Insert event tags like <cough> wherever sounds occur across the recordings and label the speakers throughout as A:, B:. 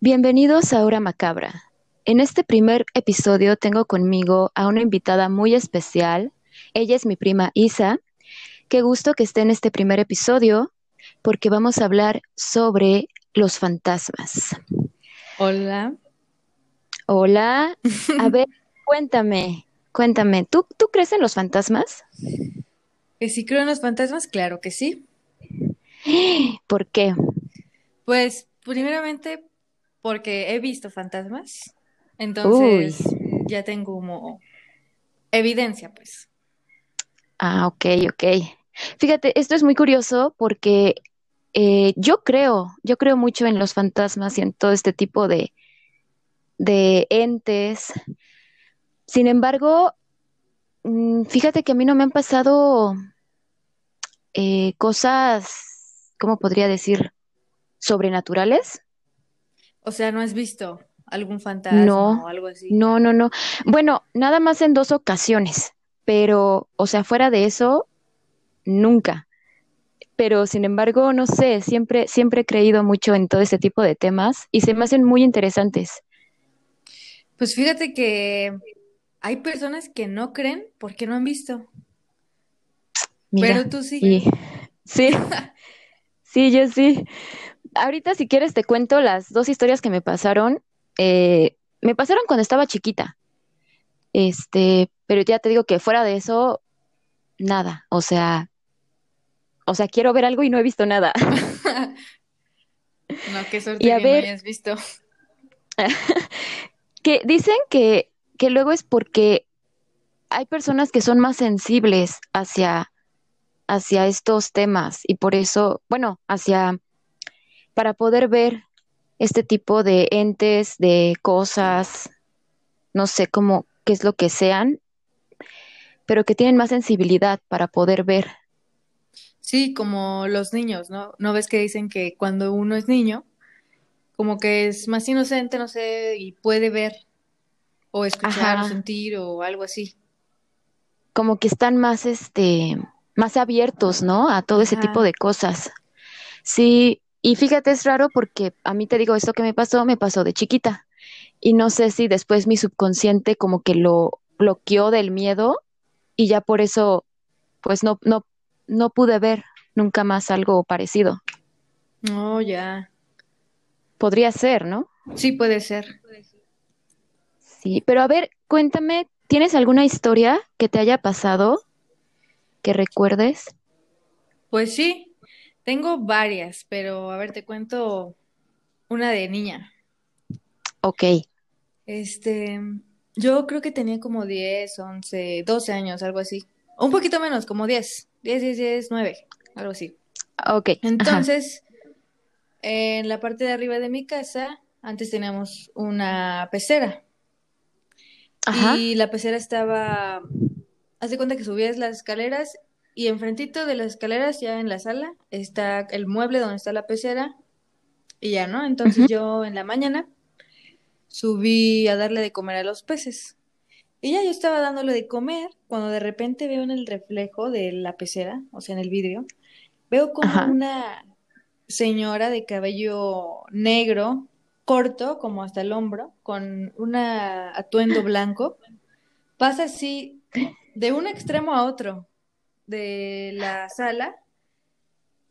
A: Bienvenidos a Hora Macabra. En este primer episodio tengo conmigo a una invitada muy especial. Ella es mi prima Isa. Qué gusto que esté en este primer episodio porque vamos a hablar sobre los fantasmas.
B: Hola.
A: Hola. A <laughs> ver, cuéntame, cuéntame, ¿tú, ¿tú crees en los fantasmas?
B: ¿Que sí creo en los fantasmas? Claro que sí. <gasps>
A: ¿Por qué?
B: Pues, primeramente, porque he visto fantasmas. Entonces, ya tengo como evidencia, pues.
A: Ah, ok, ok. Fíjate, esto es muy curioso porque eh, yo creo, yo creo mucho en los fantasmas y en todo este tipo de, de entes. Sin embargo, mm, fíjate que a mí no me han pasado eh, cosas, ¿cómo podría decir? Sobrenaturales.
B: O sea, ¿no has visto algún fantasma
A: No,
B: o algo así?
A: no, no, no. Bueno, nada más en dos ocasiones, pero, o sea, fuera de eso, nunca. Pero, sin embargo, no sé, siempre, siempre he creído mucho en todo este tipo de temas y se me hacen muy interesantes.
B: Pues fíjate que hay personas que no creen porque no han visto.
A: Mira,
B: Pero tú sí.
A: y <laughs> sí, sí, yo sí. Ahorita, si quieres, te cuento las dos historias que me pasaron. Eh, me pasaron cuando estaba chiquita. Este, pero ya te digo que fuera de eso, nada. O sea, o sea, quiero ver algo y no he visto nada. <laughs>
B: No, qué
A: Y
B: suerte
A: a
B: que no
A: ver,
B: hayas visto. <laughs>
A: que dicen que, que luego es porque hay personas que son más sensibles hacia, hacia estos temas y por eso, bueno, hacia, para poder ver este tipo de entes, de cosas, no sé cómo, qué es lo que sean, pero que tienen más sensibilidad para poder ver.
B: Sí, como los niños, ¿no? ¿No ves que dicen que cuando uno es niño, como que es más inocente, no sé, y puede ver o escuchar o sentir o algo así?
A: como que están más, este, más abiertos, ¿no? A todo ese tipo de cosas. Sí, y fíjate, es raro porque a mí te digo, esto que me pasó, me pasó de chiquita. Y no sé si después mi subconsciente como que lo bloqueó del miedo y ya por eso, pues no, no, no pude ver nunca más algo parecido.
B: Oh, ya.
A: Podría ser, ¿no?
B: Sí, puede ser.
A: Sí, pero a ver, cuéntame, ¿tienes alguna historia que te haya pasado que recuerdes?
B: Pues sí, tengo varias, pero a ver, te cuento una de niña.
A: Ok,
B: Este, yo creo que tenía como 10, 11, 12 años, algo así. Un poquito menos, como 10, 10, 10, 10, 9, algo así.
A: ok, ajá,
B: Entonces, en la parte de arriba de mi casa, antes teníamos una pecera
A: ajá,
B: y la pecera estaba, haz de cuenta que subías las escaleras y enfrentito de las escaleras, ya en la sala, está el mueble donde está la pecera y ya, ¿no? Entonces yo en la mañana subí a darle de comer a los peces. Y ya yo estaba dándole de comer cuando de repente veo en el reflejo de la pecera, o sea, en el vidrio, veo como
A: ajá,
B: una señora de cabello negro, corto, como hasta el hombro, con un atuendo blanco, pasa así de un extremo a otro de la sala.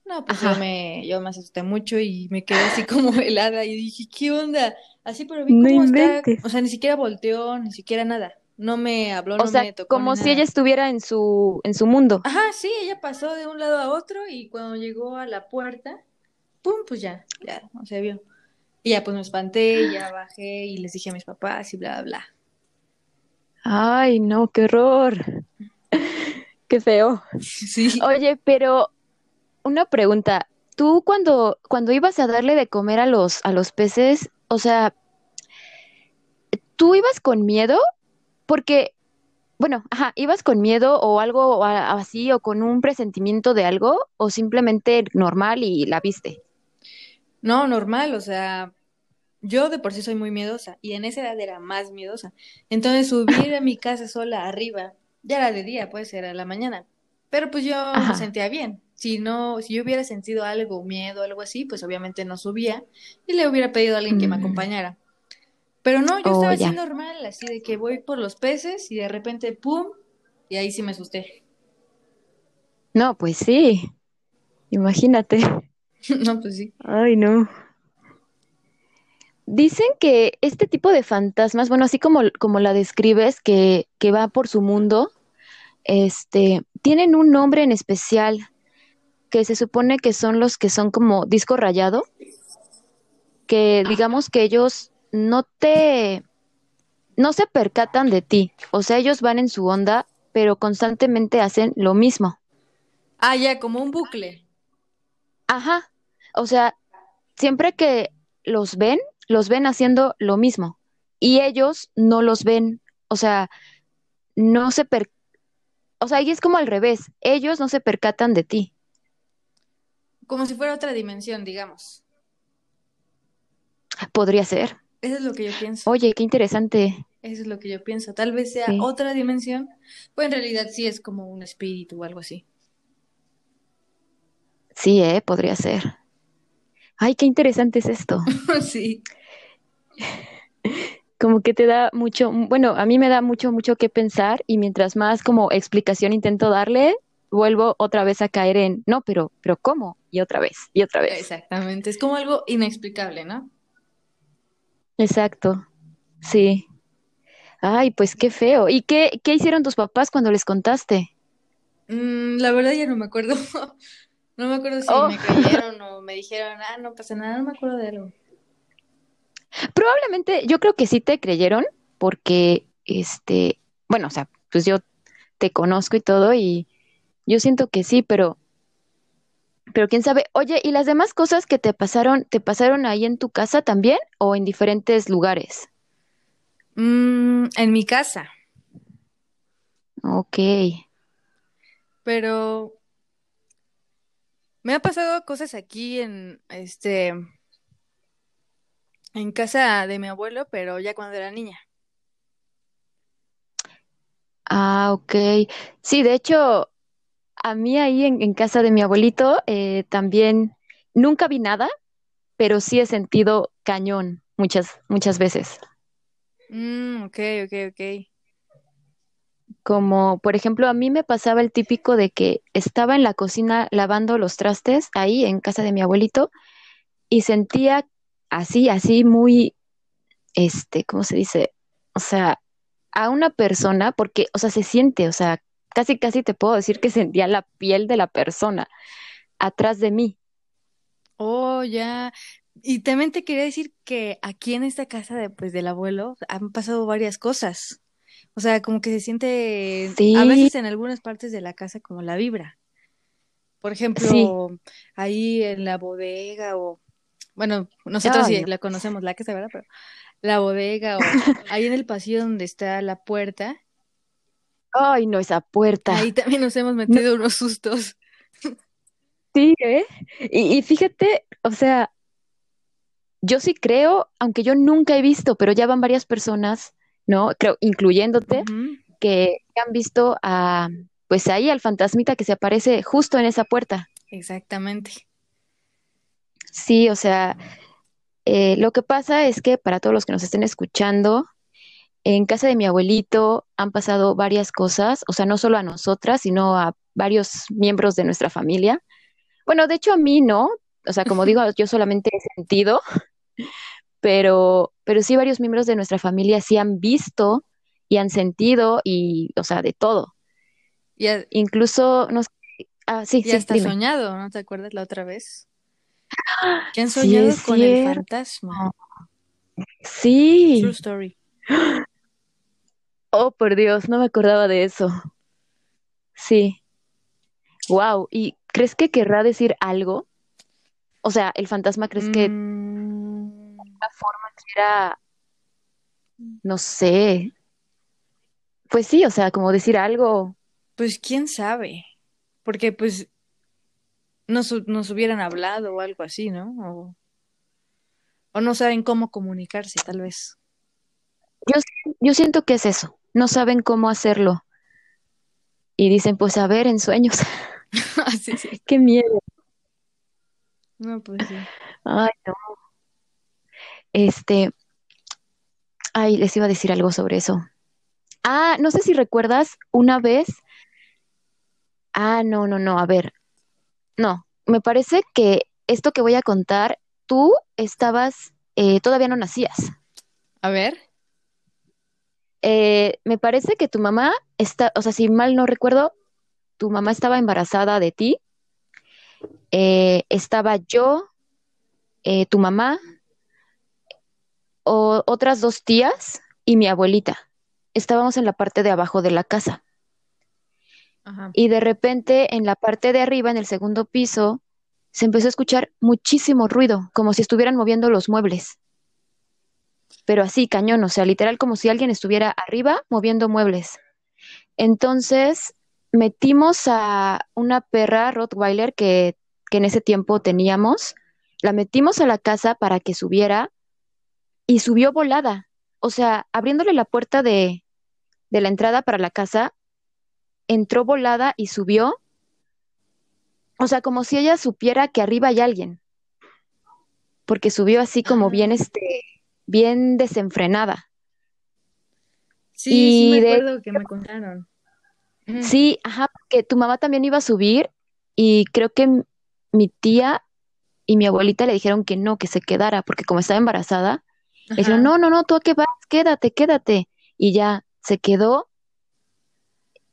B: No, pues yo me, yo me asusté mucho y me quedé así como <laughs> helada y dije, ¿qué onda? Así, pero vi
A: No
B: cómo está, o sea, ni siquiera volteó, ni siquiera nada. No me habló,
A: O
B: no
A: sea,
B: me tocó ni
A: como si ella estuviera en su, en su mundo.
B: Ajá, sí, ella pasó de un lado a otro y cuando llegó a la puerta, pum, pues ya, ya, no se vio. Y ya pues me espanté, ya bajé y les dije a mis papás y bla, bla, bla.
A: Ay, no, qué horror, qué feo.
B: Sí.
A: Oye, pero una pregunta, tú cuando, cuando ibas a darle de comer a los, a los peces, o sea, ¿tú ibas con miedo? Porque, bueno, ajá, ¿ibas con miedo o algo así o con un presentimiento de algo o simplemente normal y la viste?
B: No, normal, o sea, yo de por sí soy muy miedosa y en esa edad era más miedosa. Entonces subir a mi casa sola arriba, ya era de día, pues era la mañana. Pero pues yo me sentía bien. si no, si yo hubiera sentido algo, miedo, algo así, pues obviamente no subía y le hubiera pedido a alguien que me
A: Mm.
B: acompañara. Pero no, yo
A: Oh,
B: estaba así normal, así de que voy por los peces y de repente, ¡pum! Y ahí sí me asusté.
A: No, pues sí, imagínate. <laughs>
B: No, pues sí.
A: Ay, no. Dicen que este tipo de fantasmas, bueno, así como, como la describes, que, que va por su mundo, este, tienen un nombre en especial que se supone que son los que son como disco rayado, que digamos que ellos no te, no se percatan de ti, o sea, ellos van en su onda, pero constantemente hacen lo mismo.
B: Ah, ya, como un bucle.
A: Ajá, o sea, siempre que los ven, los ven haciendo lo mismo. Y ellos no los ven, o sea, no se per, o sea, ahí es como al revés, ellos no se percatan de ti.
B: Como si fuera otra dimensión, digamos.
A: Podría ser.
B: Eso es lo que yo pienso.
A: Oye, qué interesante.
B: Eso es lo que yo pienso. Tal vez sea
A: Sí.
B: otra dimensión, pues en realidad sí es como un espíritu o algo así.
A: Sí, eh, podría ser. Ay, qué interesante es esto. <laughs>
B: Sí. <laughs>
A: Como que te da mucho, bueno, a mí me da mucho, mucho que pensar y mientras más como explicación intento darle, vuelvo otra vez a caer en, no, pero, pero ¿cómo? Y otra vez, y otra vez.
B: Exactamente. Es como algo inexplicable, ¿no?
A: Exacto, sí. Ay, pues qué feo. ¿Y qué, qué hicieron tus papás cuando les contaste?
B: Mm, la verdad ya no me acuerdo. <laughs> No me acuerdo si
A: Oh.
B: me creyeron o me dijeron, ah, no pasa nada, no me acuerdo de algo.
A: Probablemente, yo creo que sí te creyeron, porque, este, bueno, o sea, pues yo te conozco y todo, y yo siento que sí, pero, pero quién sabe. Oye, ¿y las demás cosas que te pasaron, te pasaron ahí en tu casa también o en diferentes lugares?
B: Mm, en mi casa,
A: Ok.
B: pero me ha pasado cosas aquí en este en casa de mi abuelo, pero ya cuando era niña.
A: Ah, ok. Sí, de hecho, a mí ahí en, en casa de mi abuelito eh, también nunca vi nada, pero sí he sentido cañón muchas, muchas veces.
B: Mm, ok, ok, ok.
A: Como, por ejemplo, a mí me pasaba el típico de que estaba en la cocina lavando los trastes ahí en casa de mi abuelito y sentía así, así muy, este, ¿cómo se dice? O sea, a una persona, porque, o sea, se siente, o sea, casi, casi te puedo decir que <laughs> sentía la piel de la persona atrás de mí.
B: Oh, ya. Y también te quería decir que aquí en esta casa de, pues, del abuelo han pasado varias cosas. O sea, como que se siente a
A: Sí,
B: veces en algunas partes de la casa como la vibra. Por
A: sí.
B: ejemplo, ahí en la bodega o, bueno, nosotros sí
A: no.
B: la conocemos, la casa, ¿verdad? Pero la bodega o <laughs> ahí en el pasillo donde está la puerta,
A: Ay, no, esa
B: ahí
A: puerta.
B: también nos hemos
A: No,
B: metido unos sustos.
A: sí, ¿eh? Y, y fíjate, o sea, yo sí creo, aunque yo nunca he visto, pero ya van varias personas, ¿no? Creo, incluyéndote, que han visto a, pues ahí al fantasmita que se aparece justo en esa puerta.
B: exactamente.
A: Sí, o sea, eh, lo que pasa es que para todos los que nos estén escuchando, en casa de mi abuelito han pasado varias cosas, o sea, no solo a nosotras, sino a varios miembros de nuestra familia. Bueno, de hecho a mí no, o sea, como digo, <laughs> yo solamente he sentido, <laughs> pero, pero sí varios miembros de nuestra familia sí han visto y han sentido y, o sea, de todo.
B: Y, a-
A: Incluso, no sé, ah, sí,
B: y
A: sí,
B: hasta
A: dime.
B: soñado, ¿no te acuerdas la otra vez? Que han soñado con el fantasma. True
A: Sí.
B: story.
A: Oh, por Dios, no me acordaba de eso. Sí. Wow. ¿Y crees que querrá decir algo? O sea, el fantasma, ¿crees que
B: Mm,
A: la forma quiera, no sé, pues sí, o sea, como decir algo?
B: pues quién sabe, porque pues nos, nos hubieran hablado o algo así, ¿no? O, o no saben cómo comunicarse, tal vez.
A: Yo, yo siento que es eso. No saben cómo hacerlo. Y dicen, pues a ver, en sueños. <laughs> <laughs>
B: sí, sí.
A: Qué miedo.
B: No, pues sí.
A: Ay, no. Este, ay, les iba a decir algo sobre eso. Ah, no sé si recuerdas una vez. Ah, no, no, no, a ver. No, me parece que esto que voy a contar, tú estabas, eh, todavía no nacías.
B: A ver.
A: Eh, me parece que tu mamá está, o sea, si mal no recuerdo, tu mamá estaba embarazada de ti. Eh, estaba yo, eh, tu mamá, o, otras dos tías y mi abuelita. Estábamos en la parte de abajo de la casa. Y de repente en la parte de arriba, en el segundo piso, se empezó a escuchar muchísimo ruido, como si estuvieran moviendo los muebles. Pero así, cañón, o sea, literal como si alguien estuviera arriba moviendo muebles. Entonces metimos a una perra Rottweiler que, que en ese tiempo teníamos, la metimos a la casa para que subiera y subió volada. O sea, abriéndole la puerta de, de la entrada para la casa, entró volada y subió. O sea, como si ella supiera que arriba hay alguien. Porque subió así como bien, este, bien desenfrenada.
B: Sí, sí me
A: de-
B: acuerdo que me contaron.
A: Sí, ajá, porque tu mamá también iba a subir y creo que mi tía y mi abuelita le dijeron que no, que se quedara, porque como estaba embarazada, le dijeron, no, no, no, tú a qué vas, quédate, quédate. Y ya se quedó.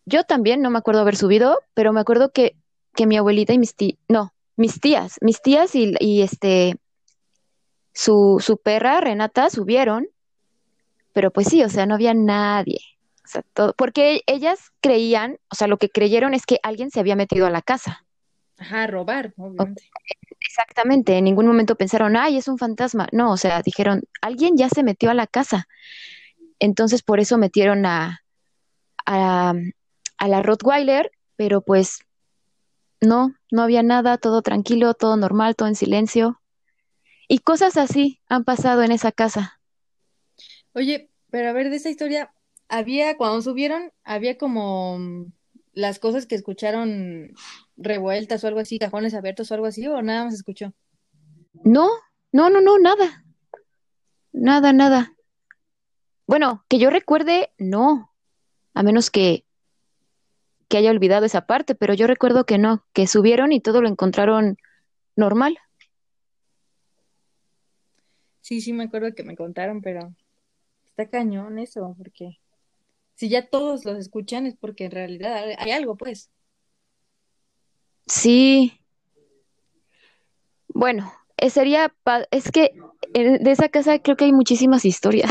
A: Yo también no me acuerdo haber subido, pero me acuerdo que, que mi abuelita y mis tías, no, mis tías, mis tías y, y este, su, su perra, Renata, subieron, pero pues sí, o sea, no había nadie. O sea, todo, porque ellas creían, o sea, lo que creyeron es que alguien se había metido a la casa.
B: Ajá, robar, obviamente.
A: Exactamente, en ningún momento pensaron, ay, es un fantasma. No, o sea, dijeron, alguien ya se metió a la casa. Entonces, por eso metieron a, a, a la Rottweiler, pero pues no, no había nada, todo tranquilo, todo normal, todo en silencio. Y cosas así han pasado en esa casa.
B: Oye, pero a ver, de esa historia, había, cuando subieron, había como mm, las cosas que escucharon revueltas o algo así, cajones abiertos o algo así, o nada más escuchó.
A: No, no, no, no, nada. Nada, nada. Bueno, que yo recuerde, no. A menos que, que haya olvidado esa parte, pero yo recuerdo que no, que subieron y todo lo encontraron normal.
B: Sí, sí, me acuerdo que me contaron, pero está cañón eso, porque si ya todos los escuchan es porque en realidad hay algo, pues.
A: Sí. Bueno, eh, sería, es que de esa casa creo que hay muchísimas historias.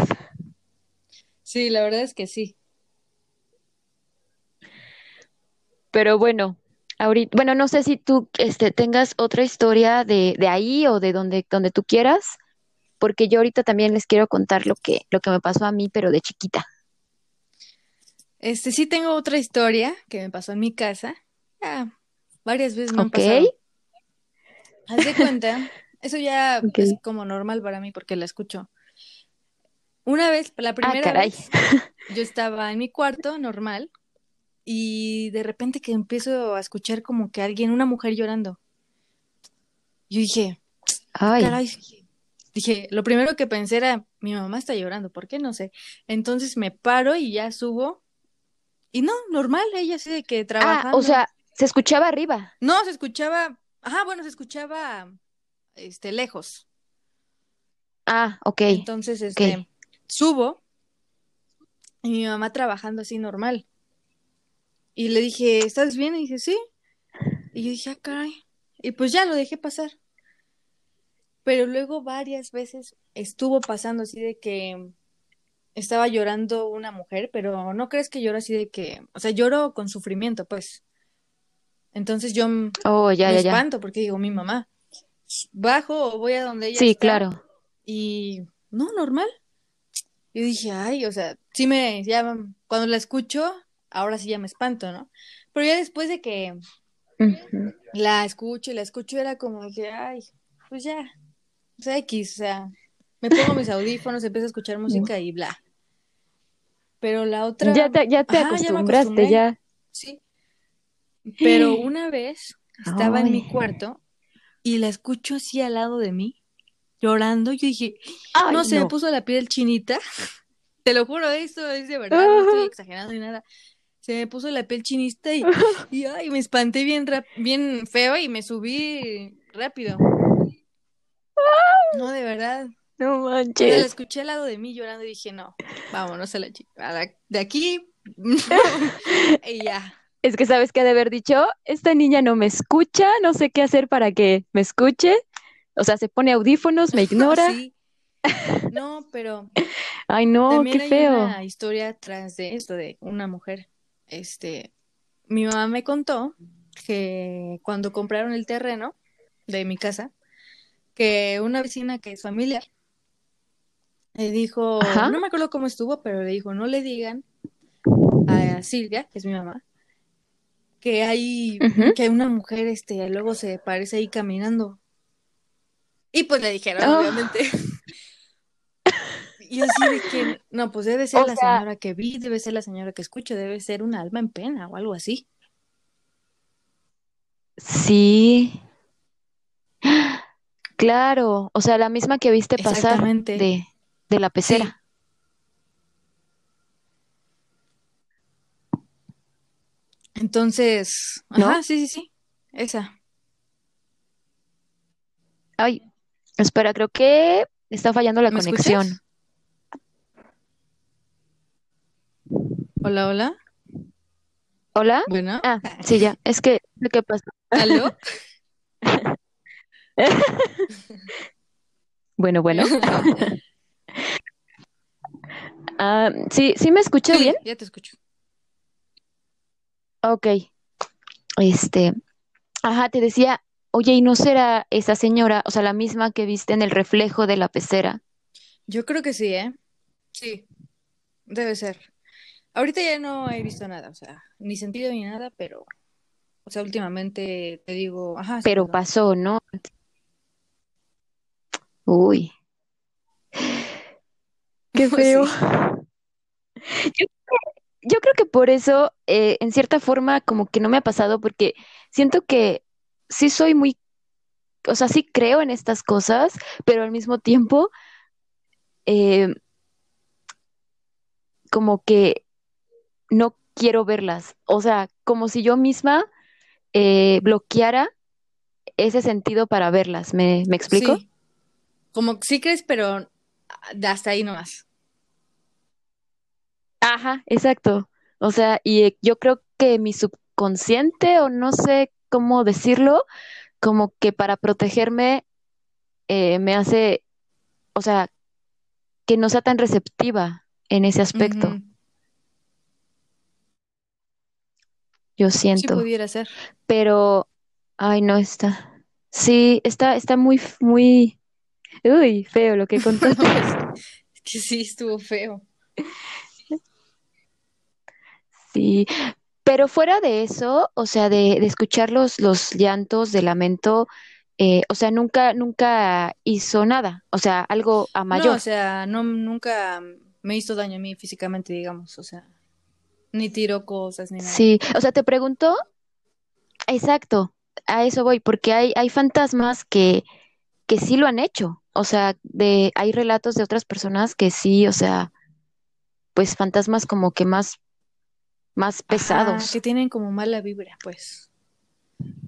B: Sí, la verdad es que sí.
A: Pero bueno, ahorita, bueno, no sé si tú este, tengas otra historia de, de ahí o de donde, donde tú quieras, porque yo ahorita también les quiero contar lo que, lo que me pasó a mí, pero de chiquita.
B: Este, sí tengo otra historia que me pasó en mi casa. Ya, varias veces me han
A: Ok.
B: pasado. Haz de <laughs> cuenta, eso ya es como normal para mí porque la escucho. Una vez, la
A: Ah,
B: primera
A: caray.
B: vez, yo estaba en mi cuarto normal y de repente que empiezo a escuchar como que alguien, una mujer llorando. Yo dije,
A: Ay,
B: caray, dije, lo primero que pensé era, mi mamá está llorando, ¿por qué? No sé. Entonces me paro y ya subo y no, normal, ella así de que
A: ah,
B: trabajando.
A: o sea, se escuchaba arriba.
B: No, se escuchaba, ajá, bueno, se escuchaba este lejos.
A: Ah, ok,
B: Entonces, este, subo y mi mamá trabajando así normal. Y le dije, ¿estás bien? Y dice, sí. Y yo dije, ah, caray. Y pues ya lo dejé pasar. Pero luego varias veces estuvo pasando así de que estaba llorando una mujer, pero no crees que lloro así de que, o sea, lloro con sufrimiento, pues. Entonces yo
A: Oh, ya,
B: me
A: ya, ya.
B: espanto porque digo, mi mamá. Bajo o voy a donde ella
A: Sí,
B: está
A: claro.
B: y no, normal. Yo dije, ay, o sea, sí me, ya cuando la escucho, ahora sí ya me espanto, ¿no? Pero ya después de que la escucho y la escucho era como que, ay, pues ya, o sea, X, o sea, me pongo mis audífonos, empiezo a escuchar música y bla. Pero la otra,
A: Ya te, ya te
B: ajá, ya me
A: acostumbraste, ya.
B: sí. Pero <gasps> una vez estaba en mi cuarto y la escucho así al lado de mí, llorando. Yo dije,
A: Ay,
B: no, se me puso la piel chinita. <laughs> Te lo juro, esto es de verdad, no estoy exagerando ni nada. Se me puso la piel chinita y, <laughs> y ay, me espanté bien, rap- bien feo y me subí rápido. No, de verdad.
A: No
B: O sea, la
A: manches.
B: escuché al lado de mí llorando y dije, no, vámonos a la chica. a la- de aquí. <laughs> <laughs> y ya.
A: Es que sabes qué ha de haber dicho, esta niña no me escucha, no sé qué hacer para que me escuche. O sea, se pone audífonos, me ignora.
B: Sí. No, pero
A: Ay, no,
B: también
A: qué
B: hay
A: feo.
B: una historia tras de esto de una mujer. Este, mi mamá me contó que cuando compraron el terreno de mi casa, que una vecina que es familiar le dijo,
A: Ajá.
B: no me acuerdo cómo estuvo, pero le dijo, no le digan a Silvia, que es mi mamá, que hay, que una mujer, este, luego se parece ahí caminando. Y pues le dijeron,
A: Ah.
B: obviamente. Y yo así de que, no, pues debe ser
A: O
B: la
A: sea-
B: señora que vi, debe ser la señora que escucho, debe ser una alma en pena o algo así.
A: Sí. Claro, o sea, la misma que viste pasar de, de la pecera.
B: Entonces,
A: ¿No?
B: ajá, sí, sí, sí, esa.
A: Ay, espera, creo que está fallando la
B: ¿Me
A: conexión.
B: escuchas? Hola, hola.
A: ¿Hola?
B: Bueno,
A: Ah, sí, ya. Es que, ¿qué pasa?
B: ¿aló? <laughs>
A: Bueno, bueno. <laughs> Ah, sí, ¿sí me escucho
B: Sí,
A: bien?
B: ya te escucho.
A: Ok. Este, ajá, te decía, oye, ¿y no será esa señora, o sea, la misma que viste en el reflejo de la pecera?
B: Yo creo que sí, ¿eh? Sí, debe ser. Ahorita ya no he visto nada, o sea, ni sentido ni nada, pero, o sea, últimamente te digo, ajá, sí
A: Pero
B: pasó.
A: pasó, ¿no? Uy, <laughs> qué feo.
B: Sí. <laughs>
A: Yo, yo creo que por eso, eh, en cierta forma, como que no me ha pasado, porque siento que sí soy muy, o sea, sí creo en estas cosas, pero al mismo tiempo, eh, como que no quiero verlas. O sea, como si yo misma eh, bloqueara ese sentido para verlas. ¿Me, me explico?
B: Sí, como sí crees, pero hasta ahí nomás.
A: Ajá, exacto. O sea, y eh, yo creo que mi subconsciente, o no sé cómo decirlo, como que para protegerme eh, me hace, o sea, que no sea tan receptiva en ese aspecto. Yo
B: Sí
A: siento.
B: pudiera ser.
A: Pero, ay, no está. Sí, está, está muy, muy, uy, feo lo que <laughs> contaste.
B: Es que sí, estuvo feo.
A: Sí, pero fuera de eso, o sea, de, de escuchar los, los llantos de lamento, eh, o sea, nunca, nunca hizo nada, o sea, algo a
B: No, o
A: mayor.
B: sea, no, nunca me hizo daño a mí físicamente, digamos, o sea, ni tiró cosas ni nada.
A: Sí, o sea, te pregunto, exacto, a eso voy, porque hay, hay fantasmas que, que sí lo han hecho, o sea, de, hay relatos de otras personas que sí, o sea, pues fantasmas como que más, más
B: Ajá,
A: pesados.
B: que tienen como mala vibra, pues.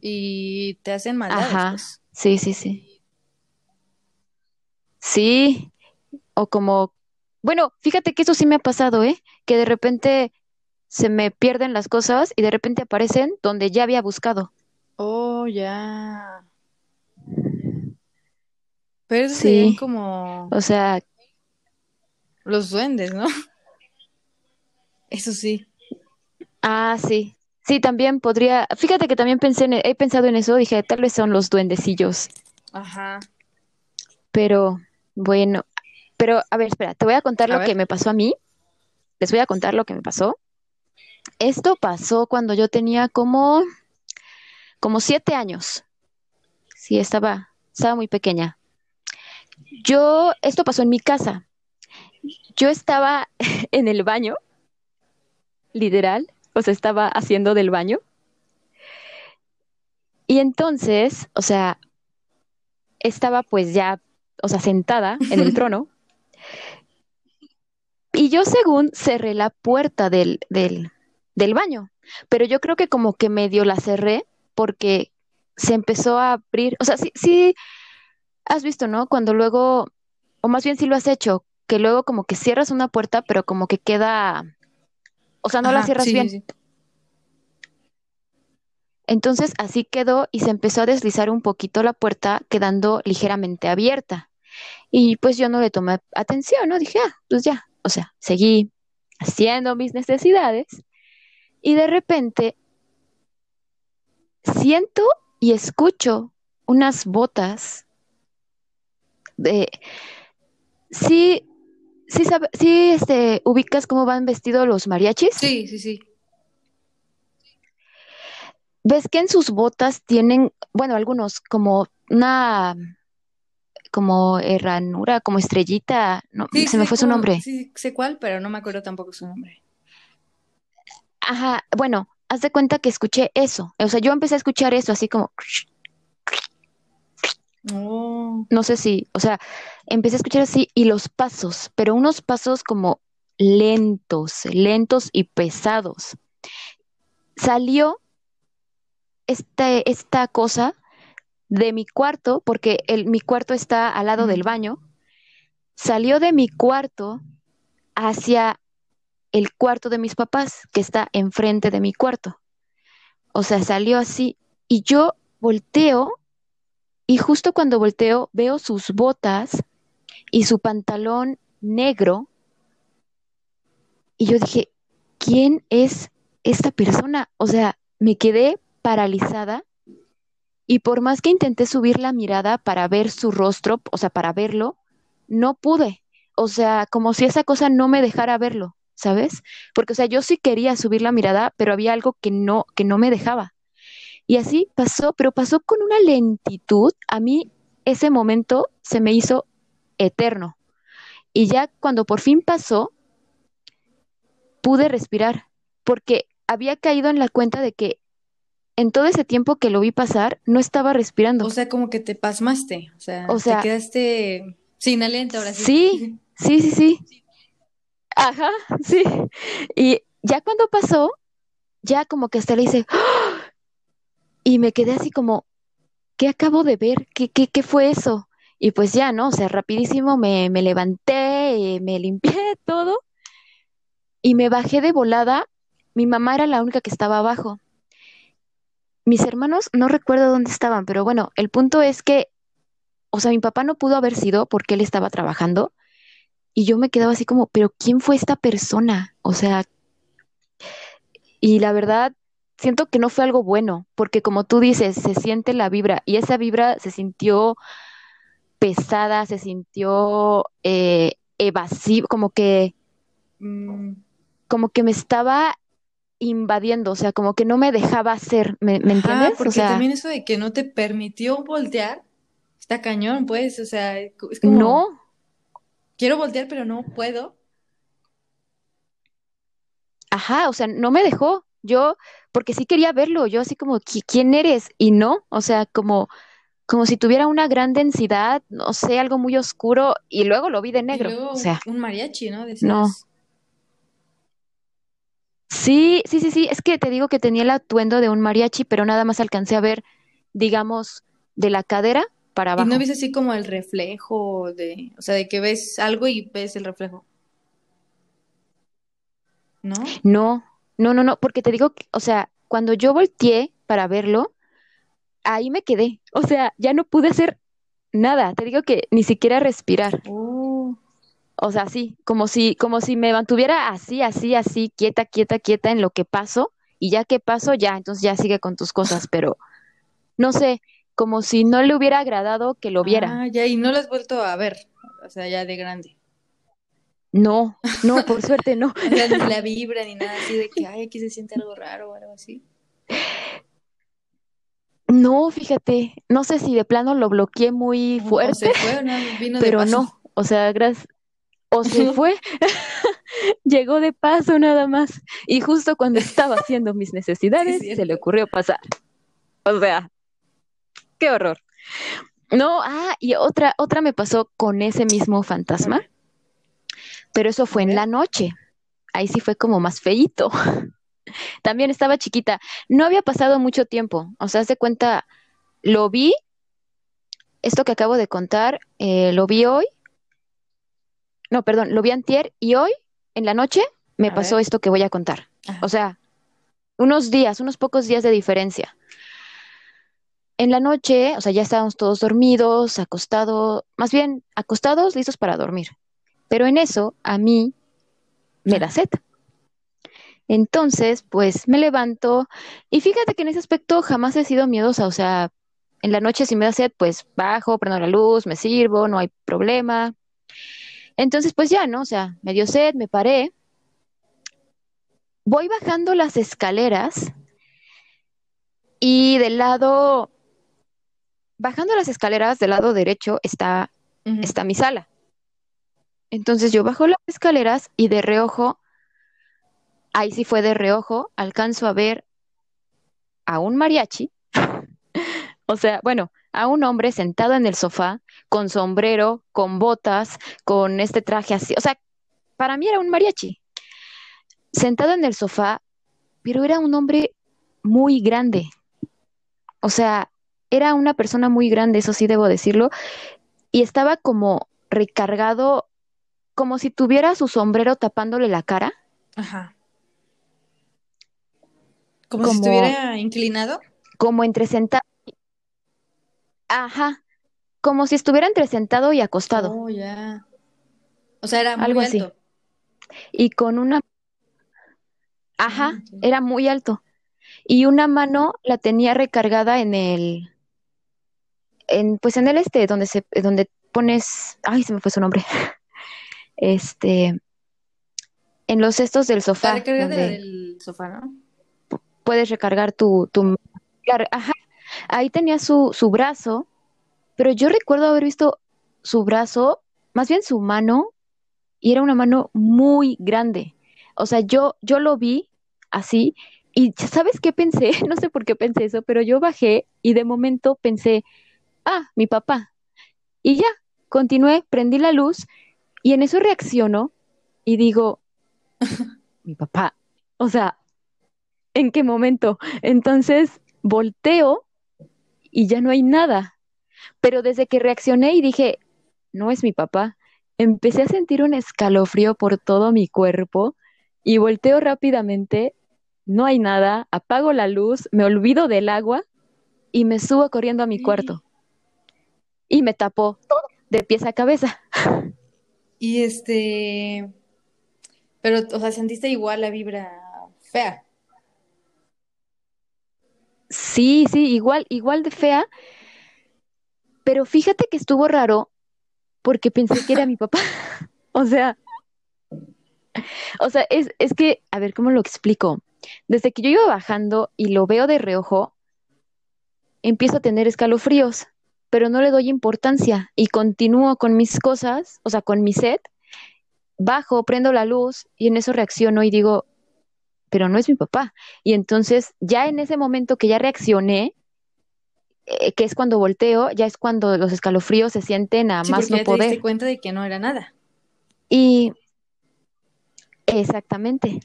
B: Y te hacen maldades,
A: Ajá,
B: pues.
A: sí, sí, sí. Sí, o como, bueno, fíjate que eso sí me ha pasado, ¿eh? Que de repente se me pierden las cosas y de repente aparecen donde ya había buscado.
B: Oh, ya. Pero serían
A: Sí,
B: como
A: o sea,
B: los duendes, ¿no? Eso sí.
A: ah, sí. Sí, también podría, fíjate que también pensé en, he pensado en eso, dije, tal vez son los duendecillos,
B: Ajá.
A: pero bueno, pero a ver, espera, te voy a contar
B: A
A: lo que me pasó a mí, les voy a contar lo que me pasó. Esto pasó cuando yo tenía como, como siete años. Sí, estaba, estaba muy pequeña. Yo, esto pasó en mi casa. Yo estaba <laughs> en el baño, literal, o sea, estaba haciendo del baño Y entonces, o sea, estaba pues ya, o sea, sentada en el <laughs> trono. Y yo según cerré la puerta del, del, del baño, pero yo creo que como que medio la cerré porque se empezó a abrir, o sea, sí, sí, has visto, ¿no? Cuando luego, o más bien sí lo has hecho, que luego como que cierras una puerta, pero como que queda, o sea, no la cierras
B: sí,
A: bien.
B: sí.
A: Entonces así quedó y se empezó a deslizar un poquito la puerta, quedando ligeramente abierta. Y pues yo no le tomé atención, ¿no? Dije, ah, pues ya, o sea, seguí haciendo mis necesidades y de repente siento y escucho unas botas de... Sí, sí, sabe- sí, este, ubicas cómo van vestidos los mariachis.
B: Sí, sí, sí.
A: ¿Ves que en sus botas tienen, bueno, algunos como una, como ranura, como estrellita, no,
B: Sí,
A: se me
B: sé
A: fue su nombre.
B: sí, sé cuál, pero no me acuerdo tampoco su nombre.
A: Ajá, bueno, haz de cuenta que escuché eso. O sea, yo empecé a escuchar eso así como,
B: Oh,
A: no sé si, o sea, empecé a escuchar así y los pasos, pero unos pasos como lentos, lentos y pesados. Salió este, esta cosa de mi cuarto, porque el, mi cuarto está al lado del baño, salió de mi cuarto hacia el cuarto de mis papás, que está enfrente de mi cuarto. O sea, salió así y yo volteo y justo cuando volteo veo sus botas y su pantalón negro y yo dije, ¿quién es esta persona? O sea, me quedé paralizada y por más que intenté subir la mirada para ver su rostro, o sea, para verlo, no pude. O sea, como si esa cosa no me dejara verlo, ¿sabes? Porque, o sea, yo sí quería subir la mirada, pero había algo que no, que no me dejaba. Y así pasó, pero pasó con una lentitud. A mí ese momento se me hizo eterno. Y ya cuando por fin pasó, pude respirar, porque había caído en la cuenta de que en todo ese tiempo que lo vi pasar, no estaba
B: O
A: respirando.
B: sea, como que te pasmaste, o sea,
A: O
B: te quedaste sin aliento ahora sí.
A: sí, sí, sí, sí. Ajá, <laughs> sí. Y ya cuando pasó, ya como que hasta le hice, ¡Ah! y me quedé así como, ¿qué acabo de ver? ¿Qué, qué, qué fue eso? Y pues ya, ¿no? O sea, rapidísimo me, me levanté, me limpié <laughs> todo y me bajé de volada. Mi mamá era la única que estaba abajo. Mis hermanos no recuerdo dónde estaban, pero bueno, el punto es que, o sea, mi papá no pudo haber sido porque él estaba trabajando y yo me quedaba así como, pero ¿quién fue esta persona? O sea, y la verdad, siento que no fue algo bueno, porque como tú dices, se siente la vibra y esa vibra se sintió pesada, se sintió eh, evasiva, como que,
B: Mm,
A: como que me estaba invadiendo, o sea, como que no me dejaba hacer, ¿me, me
B: Ajá,
A: entiendes? O
B: porque
A: sea,
B: también eso de que no te permitió voltear, está cañón, pues, o sea, es como,
A: no,
B: quiero voltear, pero no puedo.
A: ajá, o sea, no me dejó. Yo, porque sí quería verlo, yo así como, "¿Qui- ¿quién eres? Y no, o sea, como, como si tuviera una gran densidad, no sé, algo muy oscuro, y luego lo vi de
B: Y
A: negro,
B: luego
A: o
B: un,
A: sea,
B: un mariachi, ¿no?
A: no. Sí, sí, sí, sí, es que te digo que tenía el atuendo de un mariachi, pero nada más alcancé a ver, digamos, de la cadera para
B: y no
A: abajo.
B: ves así como el reflejo de, o sea, de que ves algo y ves el reflejo, ¿no?
A: No, no, no, no, porque te digo, que, o sea, cuando yo volteé para verlo, ahí me quedé, o sea, ya no pude hacer nada, te digo que ni siquiera respirar,
B: Oh,
A: o sea, sí, como si, como si me mantuviera así, así, así, quieta, quieta, quieta en lo que paso, y ya que paso, ya, entonces ya sigue con tus cosas, pero no sé, como si no le hubiera agradado que lo viera.
B: ah, ya, y no lo has vuelto a ver, o sea, ya de grande.
A: No, no, <laughs> por suerte no.
B: O sea, ni la vibra ni nada así de que, ay, aquí se siente algo raro o algo así.
A: No, fíjate, no sé si de plano lo bloqueé muy
B: O, o
A: fuerte,
B: se fue o no, vino de
A: pero
B: paso.
A: no, o sea, gracias, o se <laughs> fue, <laughs> llegó de paso nada más, y justo cuando estaba haciendo mis
B: Sí,
A: necesidades, se le ocurrió pasar. O sea, qué horror. No, ah, y otra, otra me pasó con ese mismo fantasma, pero eso fue en la noche. Ahí sí fue como más feíto. <laughs> También estaba chiquita. No había pasado mucho tiempo. O sea, de cuenta, lo vi, esto que acabo de contar, eh, lo vi hoy. No, perdón, lo vi antier y hoy, en la noche, me pasó esto que voy a contar. O sea, unos días, unos pocos días de diferencia. En la noche, o sea, ya estábamos todos dormidos, acostados, más bien acostados, listos para dormir. Pero en eso, a mí me da sed. Entonces, pues me levanto y fíjate que en ese aspecto jamás he sido miedosa, o sea, en la noche si me da sed, pues bajo, prendo la luz, me sirvo, no hay problema. Entonces, pues ya, ¿no? O sea, me dio sed, me paré. Voy bajando las escaleras y del lado, bajando las escaleras del lado derecho está, está mi sala. Entonces yo bajo las escaleras y de reojo ahí sí fue de reojo, alcanzo a ver a un mariachi, <laughs> o sea, bueno, a un hombre sentado en el sofá, con sombrero, con botas, con este traje así, o sea, para mí era un mariachi, sentado en el sofá, pero era un hombre muy grande, o sea, era una persona muy grande, eso sí debo decirlo, y estaba como recargado, como si tuviera su sombrero tapándole la cara.
B: Ajá. ¿Como, si estuviera inclinado?
A: Como entre sentado. Ajá. Como si estuviera entre sentado y acostado.
B: Oh, ya. O sea, era muy Algo alto. Así.
A: Y con una. Ajá, ah, era muy alto. Y una mano la tenía recargada en el. En, pues en el este, donde se, donde pones. Ay, se me fue su nombre. <laughs> Este. En los cestos del sofá.
B: La recarga del sofá, ¿no?
A: puedes recargar tu, tu ajá, ahí tenía su, su brazo, pero yo recuerdo haber visto su brazo, más bien su mano, y era una mano muy grande. O sea, yo, yo lo vi así, y ¿sabes qué pensé? <laughs> No sé por qué pensé eso, pero yo bajé y de momento pensé, ah, mi papá. Y ya, continué, prendí la luz y en eso reacciono y digo, mi papá. O sea, ¿en qué momento? Entonces volteo y ya no hay nada. Pero desde que reaccioné y dije, no es mi papá, empecé a sentir un escalofrío por todo mi cuerpo y volteo rápidamente, no hay nada, apago la luz, me olvido del agua y me subo corriendo a mi cuarto. Y me tapó todo de pies a cabeza.
B: Y este, pero, o sea, sentiste igual la vibra fea.
A: Sí, sí, igual, igual de fea. Pero fíjate que estuvo raro porque pensé que era mi papá. <laughs> o sea, o sea, es, es que, a ver, ¿cómo lo explico? Desde que yo iba bajando y lo veo de reojo, empiezo a tener escalofríos, pero no le doy importancia y continúo con mis cosas, o sea, con mi set, bajo, prendo la luz y en eso reacciono y digo, pero no es mi papá. Y entonces ya en ese momento que ya reaccioné, eh, que es cuando volteo, ya es cuando los escalofríos se sienten a más no poder. Te
B: diste cuenta de que no era nada.
A: Y exactamente.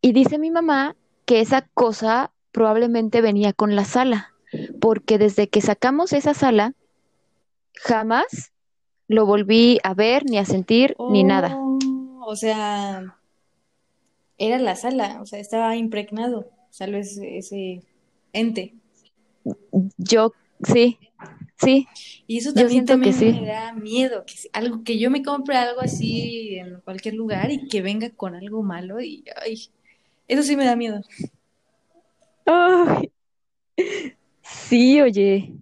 A: Y dice mi mamá que esa cosa probablemente venía con la sala, porque desde que sacamos esa sala, jamás lo volví a ver, ni a sentir, ni nada.
B: Oh, o sea, era la sala, o sea, estaba impregnado, o sea, ese, ese ente.
A: Yo, sí, sí.
B: Y eso también, también me da miedo, que algo que yo me compre algo así en cualquier lugar y que venga con algo malo y ay, eso sí me da miedo.
A: Ay, sí, oye.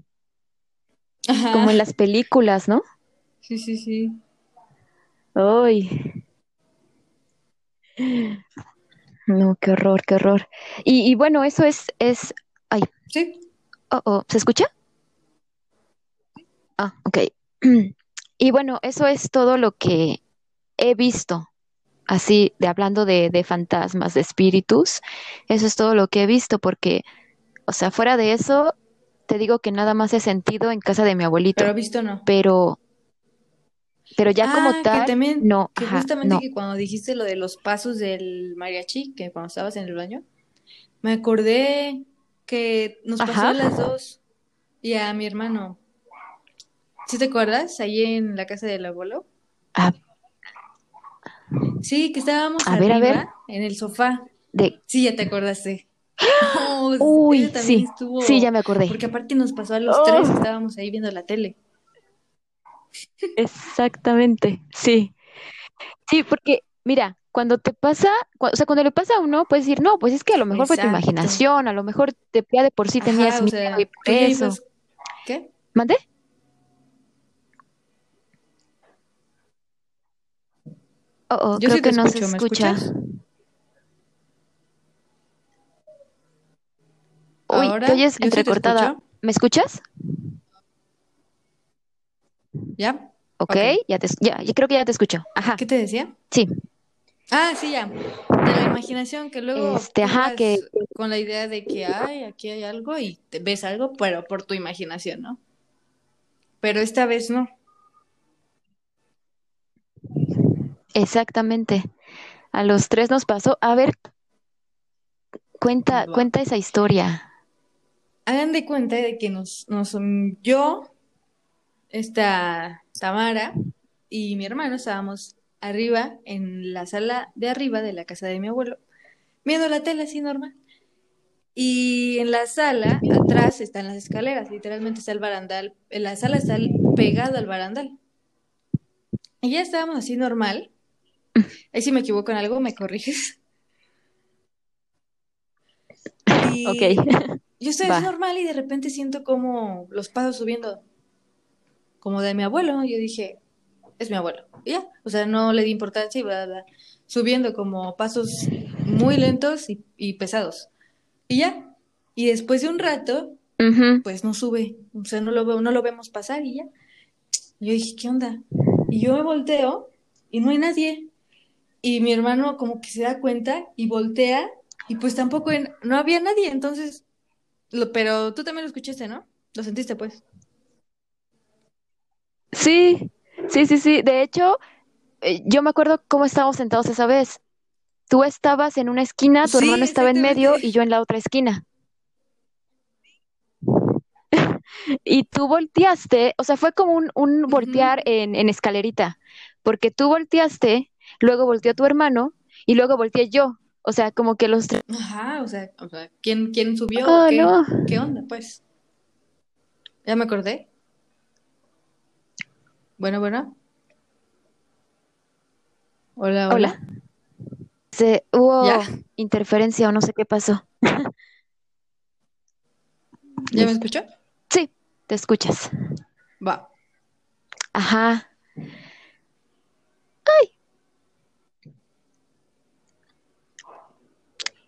A: Como en las películas, ¿no?
B: Sí, sí, sí.
A: Ay. No, qué horror, qué horror. Y, bueno, eso es, es, ay.
B: Sí.
A: Oh, oh, ¿se escucha? Ah, ok. Y bueno, eso es todo lo que he visto, así de hablando de, de fantasmas, de espíritus, eso es todo lo que he visto, porque, o sea, fuera de eso, te digo que nada más he sentido en casa de mi abuelito,
B: Pero visto no.
A: pero, pero ya como
B: Ah, que
A: tal,
B: también,
A: no,
B: que
A: ajá,
B: justamente
A: no.
B: que cuando dijiste lo de los pasos del mariachi, que cuando estabas en el baño, me acordé que nos pasó
A: Ajá.
B: a las dos y a mi hermano. ¿Sí te acuerdas? Ahí en la casa del abuelo.
A: A,
B: Sí, que estábamos
A: a ver, a ver,
B: en el sofá.
A: de,
B: Sí, ya te acordaste. Oh,
A: uy, sí, sí, ya me acordé.
B: porque aparte nos pasó a los tres,
A: Oh,
B: estábamos ahí viendo la tele.
A: exactamente, sí. Sí, porque, mira, cuando te pasa, o sea, cuando le pasa a uno, puedes decir, no, pues es que a lo mejor fue tu imaginación, a lo mejor te, ya de por sí tenías
B: Ajá,
A: miedo y por eso.
B: ibas, ¿qué?
A: ¿Mande? Oh, oh,
B: Yo
A: creo
B: sí
A: que no se
B: escucho, ¿me
A: escucha.
B: escuchas?
A: Uy, te oyes
B: sí te
A: entrecortada.
B: escucho.
A: ¿Me escuchas?
B: ¿Ya?
A: Ok,
B: Ok.
A: ya te, ya, yo creo que ya te escucho. Ajá,
B: ¿Qué te decía?
A: sí.
B: Ah, sí, ya. De la imaginación, que luego
A: Este, ajá, que
B: con la idea de que, ay, aquí hay algo y te ves algo, pero por tu imaginación, ¿no? Pero esta vez no.
A: exactamente. A los tres nos pasó. A ver, cuenta, cuenta esa historia.
B: Hagan de cuenta de que nos, nos, yo, esta Tamara y mi hermano estábamos arriba, en la sala de arriba de la casa de mi abuelo, viendo la tele así normal. Y en la sala, atrás están las escaleras, literalmente está el barandal, en la sala está pegado al barandal. Y ya estábamos así normal. Ahí si me equivoco en algo, me corriges. <laughs>
A: Ok,
B: Y yo estoy
A: va.
B: normal y de repente siento como los pasos subiendo, como de mi abuelo. Yo dije, es mi abuelo. Y ya, o sea, no le di importancia y bla, bla, bla. Subiendo como pasos muy lentos y, y pesados. Y ya. Y después de un rato, pues no sube. O sea, no lo veo, no lo vemos pasar y ya. Y yo dije, ¿qué onda? Y yo me volteo y no hay nadie. Y mi hermano como que se da cuenta y voltea y pues tampoco en- no había nadie. Entonces, lo, pero tú también lo escuchaste, ¿no? Lo sentiste pues.
A: Sí, sí, sí, sí. De hecho, eh, yo me acuerdo cómo estábamos sentados esa vez. Tú estabas en una esquina, tu hermano estaba en medio y yo en la otra esquina. <laughs> Y tú volteaste, o sea, fue como un, un voltear en, en escalerita, porque tú volteaste, luego volteó tu hermano y luego volteé yo. O sea, como que los tres.
B: Ajá, o sea, o sea, ¿quién, quién subió
A: Oh,
B: qué?
A: no.
B: ¿Qué onda, pues? Ya me acordé. Bueno, bueno. Hola,
A: Hola.
B: hola.
A: Se, hubo
B: ¿Ya?
A: interferencia o no sé qué pasó.
B: ¿Ya me escuchó?
A: Sí, te escuchas.
B: Va.
A: Ajá.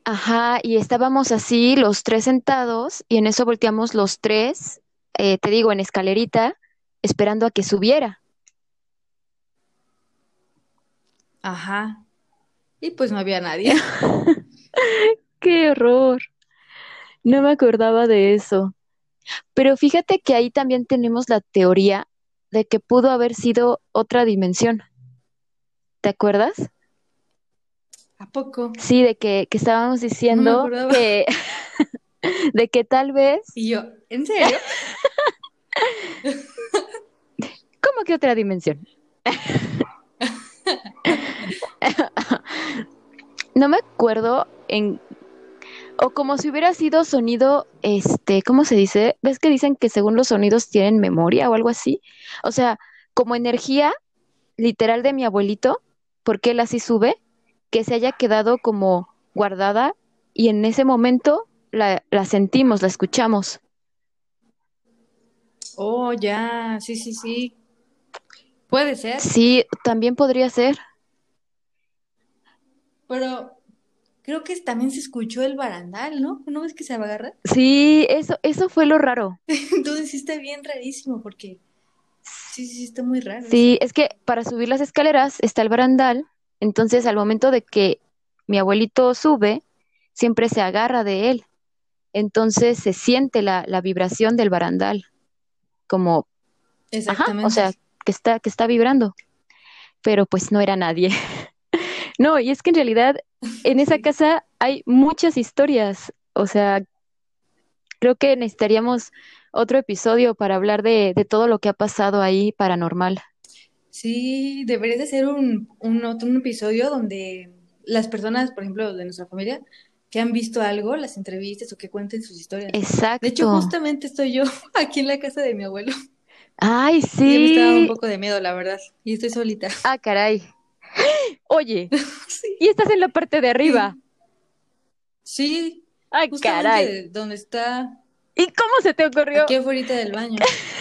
A: Ajá, y estábamos así los tres sentados y en eso volteamos los tres, eh, te digo, en escalerita, esperando a que subiera.
B: Ajá. Y pues no había nadie. <laughs>
A: ¡Qué horror! No me acordaba de eso. Pero fíjate que ahí también tenemos la teoría de que pudo haber sido otra dimensión. ¿Te acuerdas?
B: ¿A poco?
A: Sí, de que, que estábamos
B: No me
A: diciendo que, <laughs> de que tal vez,
B: Y yo, ¿en serio? <laughs>
A: ¿cómo que otra dimensión? <laughs> No me acuerdo en, o como si hubiera sido sonido, este, ¿cómo se dice? ¿Ves que dicen que según los sonidos tienen memoria o algo así? O sea, como energía literal de mi abuelito, porque él así sube, que se haya quedado como guardada y en ese momento la, la sentimos, la escuchamos.
B: Oh, ya, sí, sí, sí. Puede ser,
A: Sí, también podría ser.
B: pero creo que también se escuchó el barandal, ¿no? ¿No ves que se agarra?
A: Sí, eso, eso fue lo raro. <laughs>
B: Entonces sí está bien rarísimo porque sí, sí, está muy raro
A: Sí,
B: eso.
A: es que para subir las escaleras está el barandal, entonces al momento de que mi abuelito sube, siempre se agarra de él. entonces se siente la, la vibración del barandal, como, ajá, o sea, que está, que está vibrando, pero pues no era nadie. <laughs> No, y es que en realidad en esa casa hay muchas historias, o sea, creo que necesitaríamos otro episodio para hablar de, de todo lo que ha pasado ahí paranormal.
B: Sí, debería de ser un, un otro un episodio donde las personas, por ejemplo, de nuestra familia, que han visto algo, las entrevistas o que cuenten sus historias. De hecho,
A: Exacto.
B: justamente estoy yo <laughs> aquí en la casa de mi abuelo.
A: Ay,
B: Y ya me está dando un
A: sí.
B: poco de miedo, la verdad. Y estoy solita.
A: Ah, caray. Oye, <laughs>
B: Sí.
A: y estás en la parte de arriba.
B: Sí,
A: Ay, caray.
B: donde está,
A: ¿Y cómo se te ocurrió?
B: aquí afuera del baño. <laughs>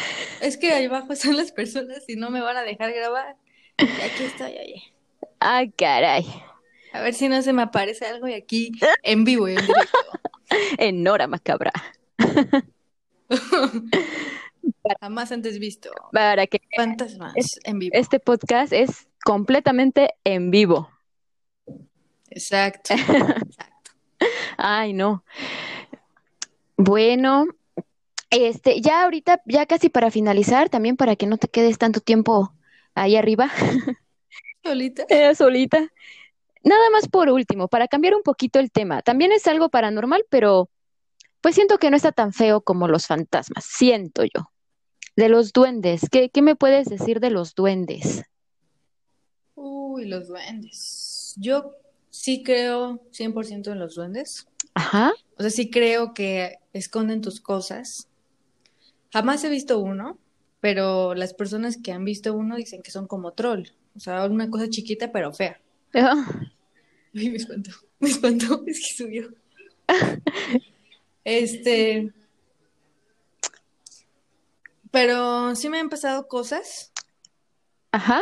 B: Es que ahí abajo están las personas y no me van a dejar grabar. Y aquí estoy, oye.
A: Ay, caray.
B: A ver si no se me aparece algo y aquí en vivo y en directo. <laughs>
A: En hora macabra. <laughs>
B: Jamás antes visto.
A: Para que
B: Fantasmas
A: Es-
B: en vivo.
A: este podcast es completamente en vivo.
B: Exacto. <laughs> Exacto.
A: Ay, no. Bueno, este, ya ahorita, ya casi para finalizar, también para que no te quedes tanto tiempo ahí arriba, <laughs>
B: Solita.
A: eh, solita. Nada más por último, para cambiar un poquito el tema. También es algo paranormal, pero pues siento que no está tan feo como los fantasmas, siento yo. De los duendes, ¿qué, qué me puedes decir de los duendes?
B: Uy, los duendes. Yo sí creo 100% en los duendes.
A: Ajá,
B: O sea, sí creo que esconden tus cosas. Jamás he visto uno, pero las personas que han visto uno dicen que son como troll. O sea, una cosa chiquita pero fea.
A: Ah, <laughs>
B: Ay, me espantó. <laughs> Me espantó. Es que subió. <laughs> Este. Pero sí me han pasado cosas,
A: ajá,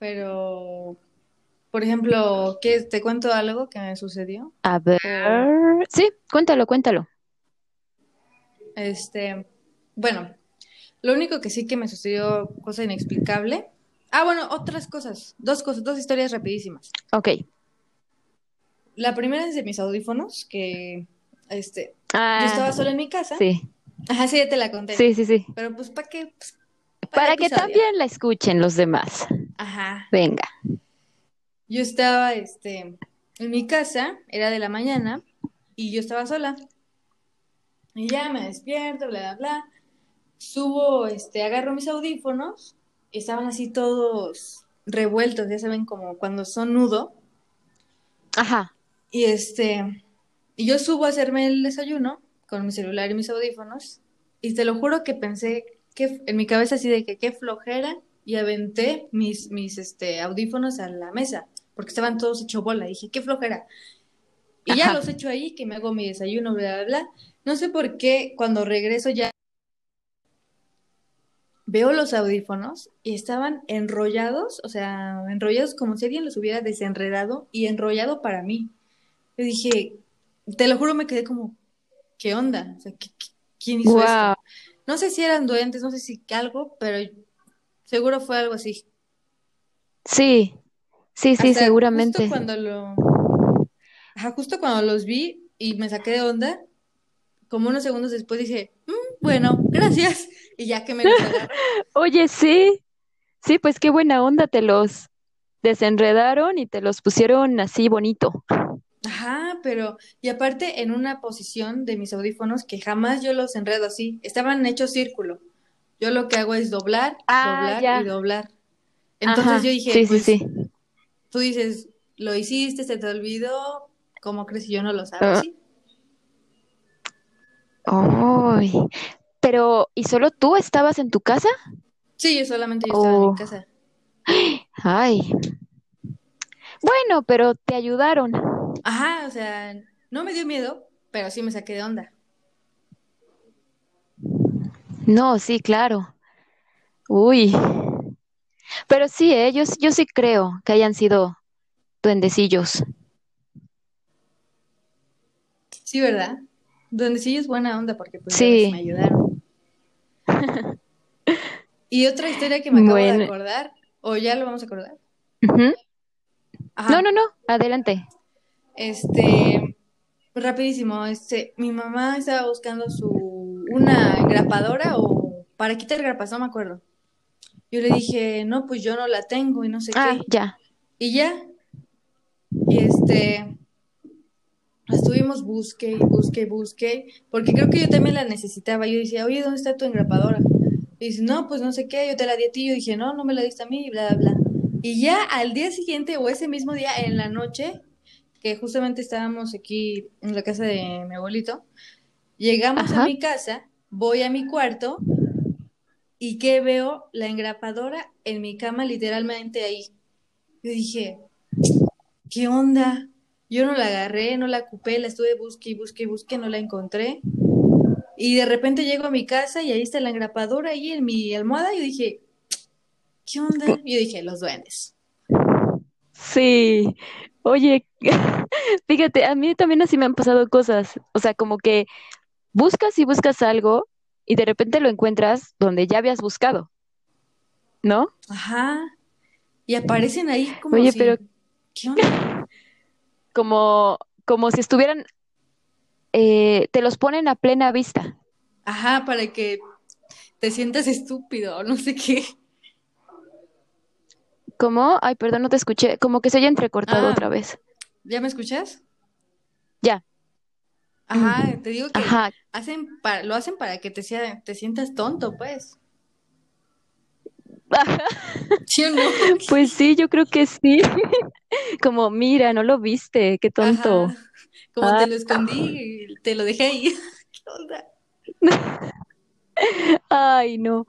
B: pero. Por ejemplo, ¿qué? ¿Te cuento algo que me sucedió?
A: a ver. Sí, cuéntalo, cuéntalo.
B: este. Bueno, lo único que sí que me sucedió, cosa inexplicable. Ah, bueno, otras cosas. Dos cosas, dos historias rapidísimas.
A: Ok.
B: La primera es de mis audífonos, que. Este. Yo
A: Ah,
B: estaba sola en mi casa.
A: sí,
B: Ajá, sí, ya te la conté.
A: sí, sí, sí.
B: Pero pues, ¿para qué? Pues, para el
A: Para que también la escuchen los demás.
B: Ajá.
A: Venga.
B: Yo estaba, este, en mi casa, era de la mañana, y yo estaba sola. Y ya me despierto, bla, bla, bla. Subo, este, agarro mis audífonos, y estaban así todos revueltos, ya saben, como cuando son nudo.
A: Ajá.
B: Y este, y yo subo a hacerme el desayuno con mi celular y mis audífonos, y te lo juro que pensé que en mi cabeza así de que qué flojera, y aventé mis, mis este, audífonos a la mesa, porque estaban todos hecho bola. Dije, qué flojera. Y ya los echo ahí, que me hago mi desayuno, bla, bla, bla. No sé por qué cuando regreso ya veo los audífonos y estaban enrollados, o sea, enrollados como si alguien los hubiera desenredado y enrollado para mí. Yo dije, te lo juro, me quedé como, ¿qué onda? O sea, ¿qué- qué- ¿quién hizo
A: Wow.
B: esto? No sé si eran duendes, no sé si algo, pero seguro fue algo así.
A: Sí, sí, sí,
B: Hasta
A: seguramente.
B: justo cuando lo, ajá, justo cuando los vi y me saqué de onda, como unos segundos después dije, "Mm, bueno, gracias. Y ya que me los <laughs> agarré,
A: Oye, sí, sí, pues qué buena onda, te los desenredaron y te los pusieron así bonito.
B: Ajá, pero, y aparte en una posición de mis audífonos que jamás yo los enredo así, estaban hechos círculo. Yo lo que hago es doblar,
A: Ah,
B: doblar
A: ya.
B: y doblar. Entonces
A: Ajá,
B: yo dije,
A: sí, sí,
B: pues
A: sí.
B: tú dices, lo hiciste, se te olvidó, ¿cómo crees que yo no lo
A: Ah.
B: sabía? Sí.
A: Ay, pero ¿y solo tú estabas en tu casa?
B: Sí, yo solamente yo estaba en
A: Oh,
B: mi casa.
A: ay. Bueno, pero te ayudaron.
B: Ajá, o sea, no me dio miedo, pero sí me saqué de onda.
A: No, sí, claro. Uy. Pero sí, eh, yo, yo sí creo que hayan sido duendecillos.
B: Sí, ¿verdad? Donde sí es buena onda porque pues me ayudaron. <laughs> Y otra historia que me acabo de acordar, o ya lo vamos a acordar.
A: No, no, no, adelante.
B: Este, rapidísimo, este, mi mamá estaba buscando su una engrapadora o para quitar grapas, no me acuerdo. Yo le dije, no, pues yo no la tengo y no sé
A: Ah,
B: qué.
A: ya.
B: Y ya, y este, estuvimos busque y busque y busque, porque creo que yo también la necesitaba. Yo decía, oye, ¿dónde está tu engrapadora? Y dice, no, pues no sé qué, yo te la di a ti. Yo dije, no, no me la diste a mí, y bla, bla, bla. Y ya al día siguiente o ese mismo día en la noche, que justamente estábamos aquí en la casa de mi abuelito, llegamos a mi casa, voy a mi cuarto y que veo la engrapadora en mi cama literalmente ahí. Yo dije, ¿qué onda? Yo no la agarré, no la ocupé, la estuve busque y busque y busque, no la encontré. Y de repente llego a mi casa y ahí está la engrapadora ahí en mi almohada y yo dije, ¿qué onda? Y yo dije, los duendes.
A: Sí. Oye, <laughs> fíjate, a mí también así me han pasado cosas. O sea, como que buscas y buscas algo y de repente lo encuentras donde ya habías buscado, ¿no?
B: Ajá. Y aparecen ahí como
A: Oye,
B: si,
A: pero
B: ¿qué onda?
A: Como, como si estuvieran, eh, te los ponen a plena vista.
B: Ajá, para que te sientas estúpido no sé qué.
A: ¿Cómo? Ay, perdón, no te escuché. Como que se haya entrecortado
B: Ah,
A: otra vez.
B: ¿ya me escuchas?
A: Ya.
B: Ajá, te digo que
A: Ajá.
B: hacen para, lo hacen para que te, sea- te sientas tonto, pues. <laughs> ¿Sí o no? <laughs>
A: Pues sí, yo creo que sí. <laughs> Como, mira, no lo viste, qué tonto.
B: Ajá. Como
A: Ah,
B: te lo escondí y te lo dejé ahí. ¿Qué onda?
A: ay, no.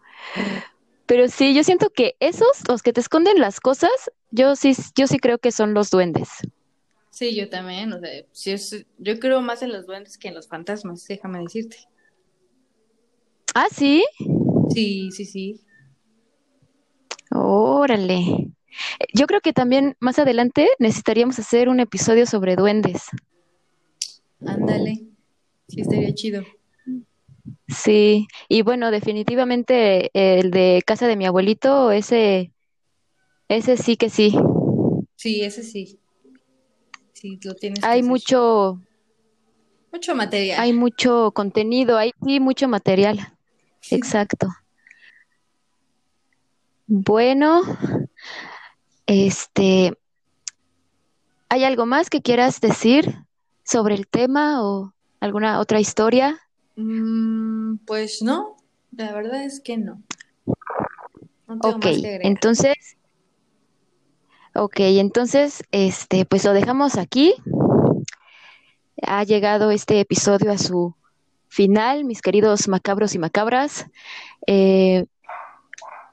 A: Pero sí, yo siento que esos, los que te esconden las cosas, yo sí, yo sí creo que son los duendes.
B: Sí, yo también, o sea, es- yo creo más en los duendes que en los fantasmas, déjame decirte.
A: Ah, sí.
B: Sí, sí, sí.
A: Órale. Yo creo que también más adelante necesitaríamos hacer un episodio sobre duendes.
B: Ándale. Sí, estaría chido.
A: Sí, y bueno, definitivamente el de casa de mi abuelito, ese, ese sí que sí.
B: Sí, ese sí. Sí, lo tienes
A: Hay mucho,
B: Mucho material.
A: hay mucho contenido, hay sí mucho material. Exacto. Bueno, este, ¿hay algo más que quieras decir sobre el tema o alguna otra historia?
B: Mm, pues no, la verdad es que no. No tengo
A: Ok,
B: más que agregar.
A: entonces, ok, entonces, este, pues lo dejamos aquí. Ha llegado este episodio a su final, mis queridos macabros y macabras. Eh,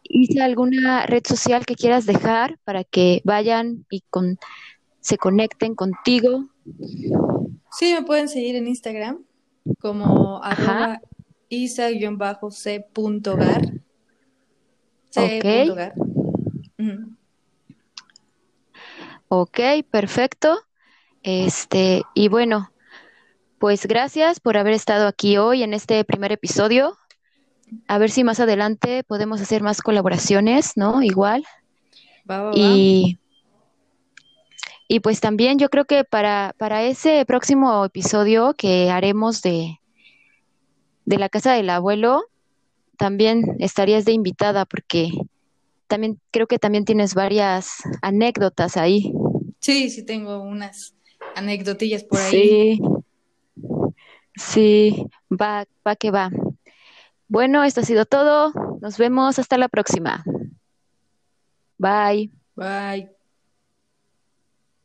A: Isa, ¿alguna red social que quieras dejar para que vayan y con, se conecten contigo?
B: Sí, me pueden seguir en Instagram como arroba isa-c.gar.
A: ok,
B: C.gar. Ujú.
A: ok, perfecto. Este, y bueno, pues gracias por haber estado aquí hoy en este primer episodio. A ver si más adelante podemos hacer más colaboraciones, ¿no? Igual.
B: Va, va, va.
A: Y, y pues también yo creo que para, para ese próximo episodio que haremos de, de la casa del abuelo, también estarías de invitada porque también creo que también tienes varias anécdotas ahí.
B: Sí, sí tengo unas anecdotillas por ahí.
A: Sí, sí, va, va que va. Bueno, esto ha sido todo. Nos vemos hasta la próxima. Bye.
B: Bye.